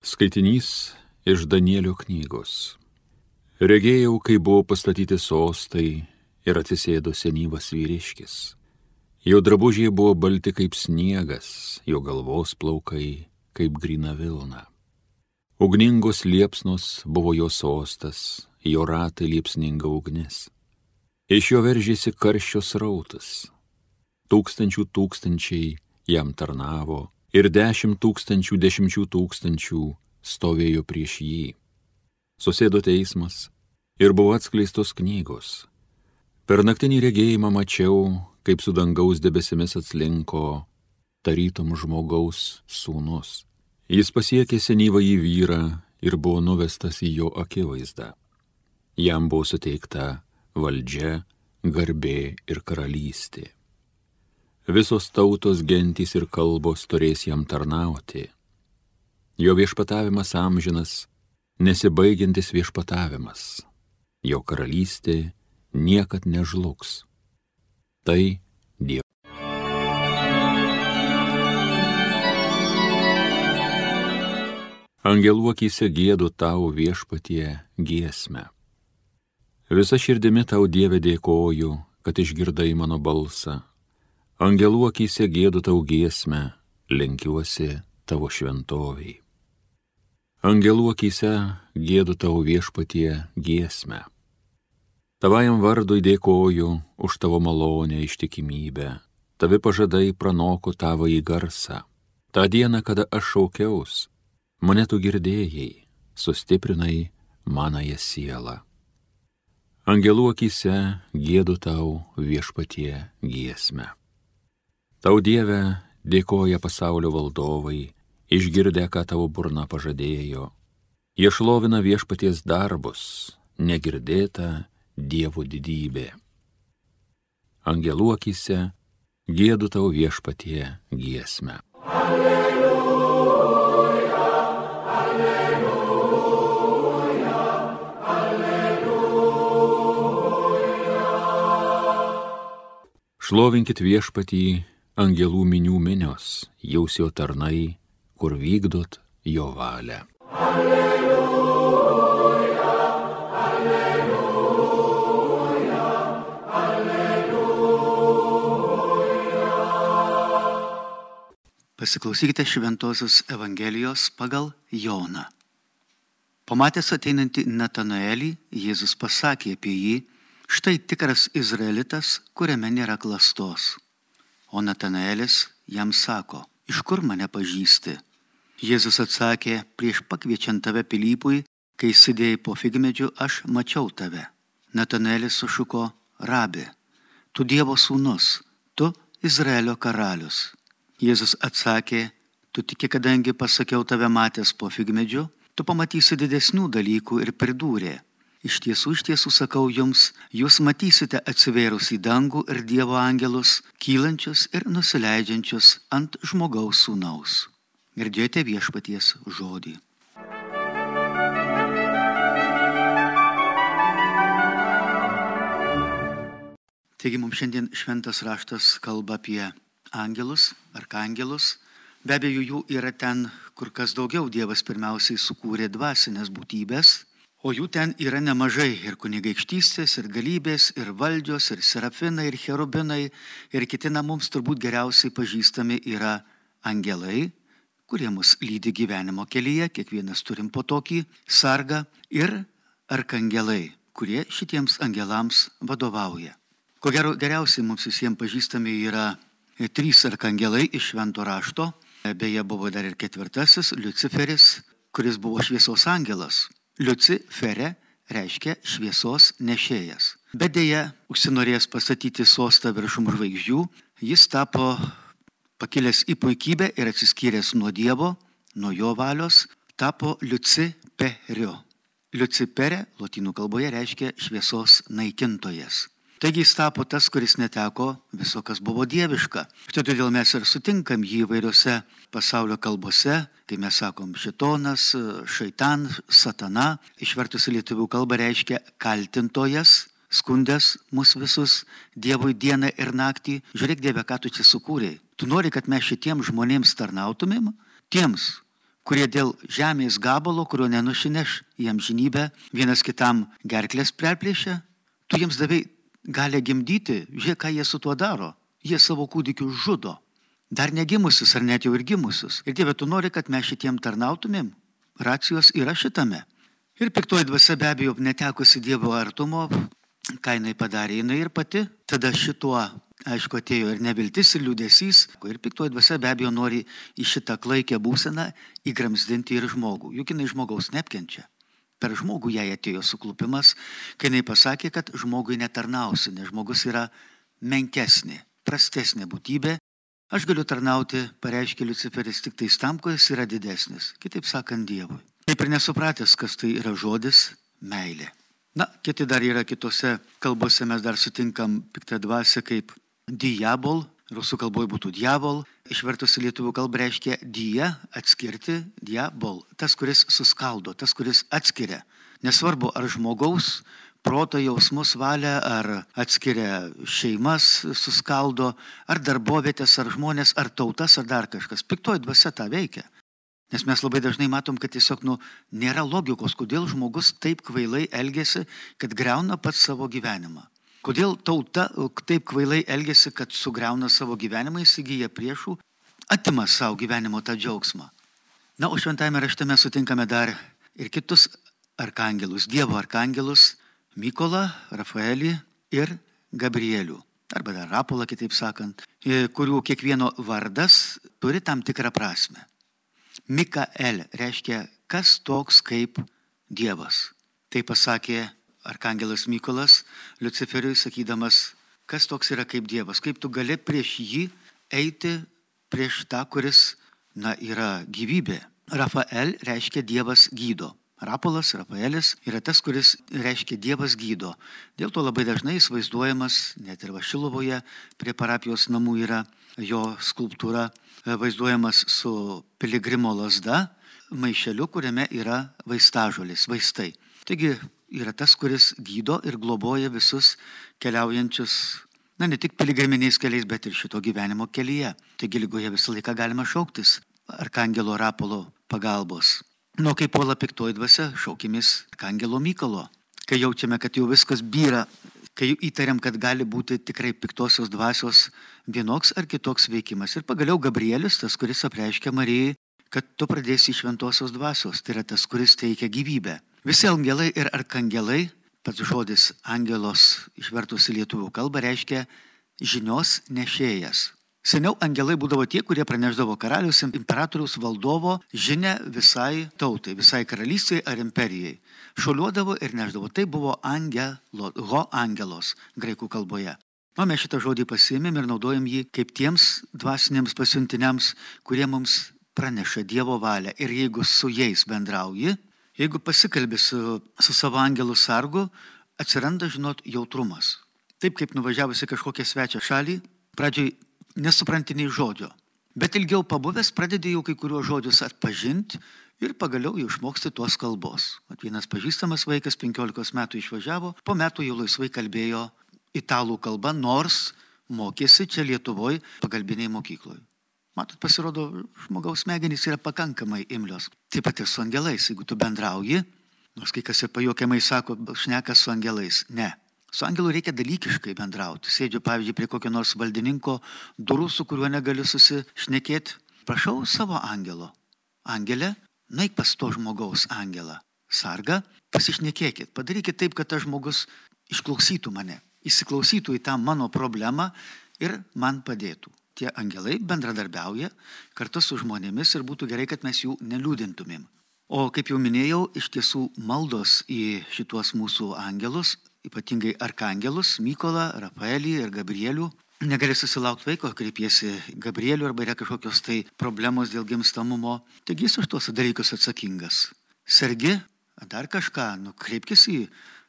Skaitinys iš Danielio knygos. Regėjau, kai buvo pastatyti sostai ir atsisėdo senyvas vyriškis. Jo drabužiai buvo balti kaip sniegas, jo galvos plaukai kaip grina vilna. Ugningos liepsnos buvo jo sostas, jo ratai liepsninga ugnis. Iš jo veržėsi karščios rautas. Tūkstančių tūkstančiai jam tarnavo ir dešimt tūkstančių dešimčių tūkstančių stovėjo prieš jį. Susėdo teismas ir buvo atskleistos knygos. Per naktinį regėjimą mačiau, kaip su dangaus debesimis atslinko tarytum žmogaus sūnus. Jis pasiekė senyvą į vyrą ir buvo nuvestas į jo akivaizdą. Jam buvo suteikta valdžia, garbė ir karalystė visos tautos gentys ir kalbos turės jam tarnauti. Jo viešpatavimas amžinas, nesibaigiantis viešpatavimas. Jo karalystė niekad nežlugs. Tai Dievas. Angelų akise gėdu tau viešpatie giesmę. Visa širdimi tau Dieve dėkoju, kad išgirdai mano balsą Angelų akise gėdu tau giesmę, lenkiuosi tavo šventoviai. Angelų akise gėdu tau viešpatie giesmę. Tavajam vardui dėkoju už tavo malonę ištikimybę, tavi pažadai pranoko tavo į garsą. Ta diena, kada aš šaukiaus, mane tu girdėjai, sustiprinai manąją sielą. Angelų akise gėdu tau viešpatie giesmę. Tau Dieve dėkoja pasaulio valdovai, išgirdę, ką tavo burna pažadėjo. Jie šlovina viešpaties darbus, negirdėta Dievo didybė. Angelų akise gėdu tau viešpatie giesmę. Alleluja. Šlovinkit viešpatį angelų minių minios, jaus jo tarnai, kur vykdot jo valią. Alleluja, alleluja, alleluja. Pasiklausykite Šventojios Evangelijos pagal Joną. Pamatęs ateinantį Natanaelį, Jėzus pasakė apie jį, štai tikras izraelitas, kuriame nėra klastos. O Natanaelis jam sako, iš kur mane pažįsti? Jėzus atsakė, prieš pakviečiant tave Pilypui, kai sėdėjai po figmedžiu, aš mačiau tave. Natanaelis sušuko, rabi, tu Dievo sūnus, tu Izraelio karalius. Jėzus atsakė, tu tiki, kadangi pasakiau tave matęs po figmedžiu, tu pamatysi didesnių dalykų ir pridūrė, Iš tiesų, iš tiesų sakau jums, jūs matysite atsivėrus į dangų ir Dievo angelus, kylančius ir nusileidžiančius ant žmogaus sūnaus. Girdėjote viešpaties žodį. Taigi mums šiandien šventas raštas kalba apie angelus, arkangelus. Be abejo, jų yra ten kur kas daugiau. Dievas pirmiausiai sukūrė dvasinės būtybės O jų ten yra nemažai ir kunigaikštystės, ir galybės, ir valdžios, ir serafinai, ir cherubinai, ir kiti na mums turbūt geriausiai pažįstami yra angelai, kurie mus lydi gyvenimo kelyje, kiekvienas turim po tokį sargą, ir arkangelai, kurie šitiems angelams vadovauja. Ko gero geriausiai mums visiems pažįstami yra trys arkangelai iš švento rašto, beje buvo dar ir ketvirtasis, Luciferis, kuris buvo šviesos angelas Liucifere reiškia šviesos nešėjas. Bet dėja, užsinorėjęs pastatyti sostą viršum žvaigždžių, jis tapo pakilęs į puikybę ir atsiskyręs nuo Dievo, nuo jo valios, tapo Liuciperiu. Liuciperė lotynų kalboje reiškia šviesos naikintojas. Taigi jis tapo tas, kuris neteko viso, kas buvo dieviška. Štai todėl mes ir sutinkam jį įvairiose pasaulio kalbose, kai mes sakom šitonas, šaitan, satana, išvertus į lietuvių kalbą reiškia kaltintojas, skundęs mus visus Dievui dieną ir naktį. Žiūrėk Dieve, ką tu čia sukūrėjai. Tu nori, kad mes šitiems žmonėms tarnautumėm, tiems, kurie dėl žemės gabalo, kurio nenušineš į amžinybę, vienas kitam gerklės perplėšia, tu jiems davai gali gimdyti, žiūrėk, ką jie su tuo daro. Jie savo kūdikius žudo. Dar negimusius ar net jau ir gimusius. Ir Dieve, tu nori, kad mes šitiem tarnautumėm? Racijos yra šitame. Ir piktoji dvasia be abejo netekusi Dievo artumo, ką jinai padarė, jinai ir pati tada šituo Aišku, atėjo ir neviltis, ir liūdėsys, ir piktoji dvasia be abejo nori į šitą klaikę būseną įgramsdinti ir žmogų, juk jinai žmogaus neapkenčia. Per žmogų jai atėjo suklupimas, kai jinai pasakė, kad žmogui netarnausi, nes žmogus yra menkesnė, prastesnė būtybė. Aš galiu tarnauti, pareiškė Luciferis, tik tais tam, kuris yra didesnis, kitaip sakant, Dievui. Taip ir nesupratęs, kas tai yra žodis meilė. Na, kiti dar yra kitose kalbose, mes dar sutinkam piktą dvasę kaip diabol, rusų kalboje būtų diabol, išvertus į lietuvių kalbą reiškia dia, atskirti, diabol, tas, kuris suskaldo, tas, kuris atskiria. Nesvarbu, ar žmogaus proto jausmus valią, ar atskiria šeimas, suskaldo, ar darbovietės, ar žmonės, ar tautas, ar dar kažkas. Piktoji dvasia tą veikia. Nes mes labai dažnai matom, kad tiesiog nu, nėra logikos, kodėl žmogus taip kvailai elgesi, kad greuna pats savo gyvenimą. Kodėl tauta taip kvailai elgesi, kad sugriauna savo gyvenimą, įsigyja priešų, atima savo gyvenimo tą džiaugsmą. Na, o šventame rašte mes sutinkame dar ir kitus arkangelus, Dievo arkangelus, Mykolą, Rafaelį ir Gabrielių. Arba dar Rapolą, kitaip sakant, e, kurių kiekvieno vardas turi tam tikrą prasme. Mikael reiškia, kas toks kaip Dievas. Tai pasakė arkangelas Mykolas Luciferiui sakydamas, kas toks yra kaip Dievas, kaip tu gali prieš jį eiti, prieš tą, kuris, na, yra gyvybė. Rafael reiškia Dievas gydo. Rapolas, Rafaelis yra tas, kuris reiškia Dievas gydo. Dėl to labai dažnai jis vaizduojamas, net ir Vašilovoje prie parapijos namų yra jo skulptūra, vaizduojamas su piligrimo lasda, maišeliu, kuriame yra vaistažolis, vaistai. Taigi yra tas, kuris gydo ir globoja visus keliaujančius, na ne tik piligriminiais keliais, bet ir šito gyvenimo kelyje. Taigi lygoje visą laiką galima šauktis Arkangelo Rapolo pagalbos. Nu, kai puola piktoji dvasia, šaukimės Arkangelo Mykolo. Kai jaučiame, kad jau viskas byra, kai įtariam, kad gali būti tikrai piktosios dvasios vienoks ar kitoks veikimas. Ir pagaliau Gabrielis, tas, kuris apreiškia Marijai, kad tu pradėsi šventosios dvasios, tai yra tas, kuris teikia gyvybę. Visi angelai ir arkangelai, pats žodis angelos išvertus į lietuvių kalbą reiškia žinios nešėjas. Seniau angelai būdavo tie, kurie praneždavo karalius, imperatoriaus valdovo žinę visai tautai, visai karalystiai ar imperijai. Šoliuodavo ir neždavo. Tai buvo angelo, ho angelos graikų kalboje. O mes šitą žodį pasiėmėm ir naudojam jį kaip tiems dvasiniams pasiuntiniams, kurie mums praneša Dievo valią. Ir jeigu su jais bendrauji, Jeigu pasikalbė su, su savo angelu sargu, atsiranda, žinot, jautrumas. Taip kaip nuvažiavusi kažkokią svečią šalį, pradžioj nesupranti nei žodžio. Bet ilgiau pabuvęs pradedi jau kai kuriuos žodžius atpažinti ir pagaliau jau išmoksti tuos kalbos. At vienas pažįstamas vaikas 15 metų išvažiavo, po metų jau laisvai kalbėjo italų kalbą, nors mokėsi čia Lietuvoje pagalbiniai mokykloje. Matot, pasirodo, žmogaus smegenys yra pakankamai imlios. Taip pat ir su angelais, jeigu tu bendrauji, nors kai kas ir pajokiamai sako, šneka su angelais. Ne. Su angelu reikia dalykiškai bendrauti. Sėdžiu, pavyzdžiui, prie kokio nors valdininko durų, su kuriuo negaliu susišnekėti. Prašau savo angelo. Angelė, naik pas to žmogaus angelą. Sarga, pasišnekėkit. Padarykit taip, kad tas žmogus išklausytų mane, įsiklausytų į tą mano problemą ir man padėtų tie angelai bendradarbiauja kartu su žmonėmis ir būtų gerai, kad mes jų neliūdintumėm. O kaip jau minėjau, iš tiesų maldos į šituos mūsų angelus, ypatingai arkangelus, Mykolą, Rafaelį ir Gabrielių, negali susilaukti vaiko, kreipiesi Gabrielių arba yra kažkokios tai problemos dėl gimstamumo, taigi jis už tuos dalykus atsakingas. Sergi, dar kažką, nukreipkis į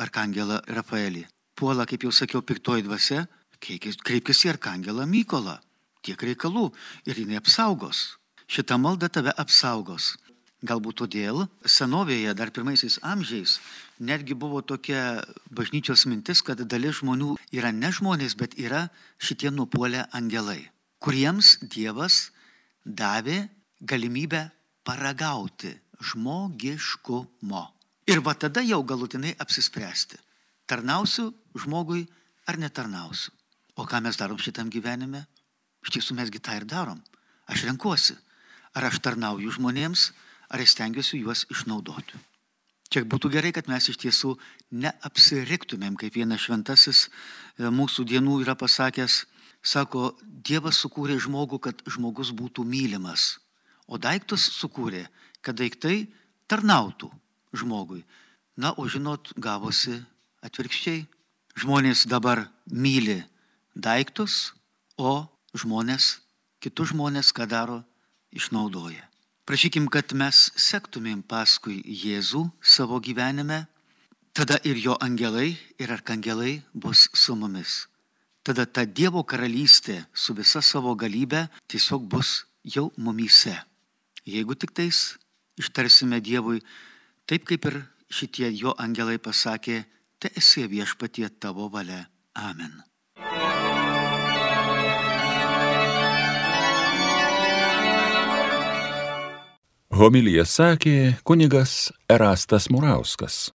arkangelą Rafaelį. Puola, kaip jau sakiau, piktoji dvasia, kreipkis į arkangelą Mykolą tiek reikalų ir jinai apsaugos. Šita malda tave apsaugos. Galbūt todėl senovėje, dar pirmaisiais amžiais, netgi buvo tokia bažnyčios mintis, kad dalis žmonių yra ne žmonės, bet yra šitie nupuolę angelai, kuriems Dievas davė galimybę paragauti žmogiškumo. Ir va tada jau galutinai apsispręsti. Tarnausiu žmogui ar netarnausiu. O ką mes darom šitam gyvenime? Iš tiesų mesgi tą ir darom. Aš renkuosi, ar aš tarnauju žmonėms, ar aš stengiuosi juos išnaudoti. Čia būtų gerai, kad mes iš tiesų neapsiriktumėm, kaip vienas šventasis e, mūsų dienų yra pasakęs, sako, Dievas sukūrė žmogų, kad žmogus būtų mylimas, o daiktus sukūrė, kad daiktai tarnautų žmogui. Na, o žinot, gavosi atvirkščiai. Žmonės dabar myli daiktus, o žmonės, kitus žmonės, ką daro, išnaudoja. Prašykim, kad mes sektumėm paskui Jėzų savo gyvenime, tada ir jo angelai ir arkangelai bus su mumis. Tada ta Dievo karalystė su visa savo galybė tiesiog bus jau mumyse. Jeigu tik tais ištarsime Dievui, taip kaip ir šitie jo angelai pasakė, te esi viešpatie tavo valia. Amen. Homilyje sakė kunigas Erastas Murauskas.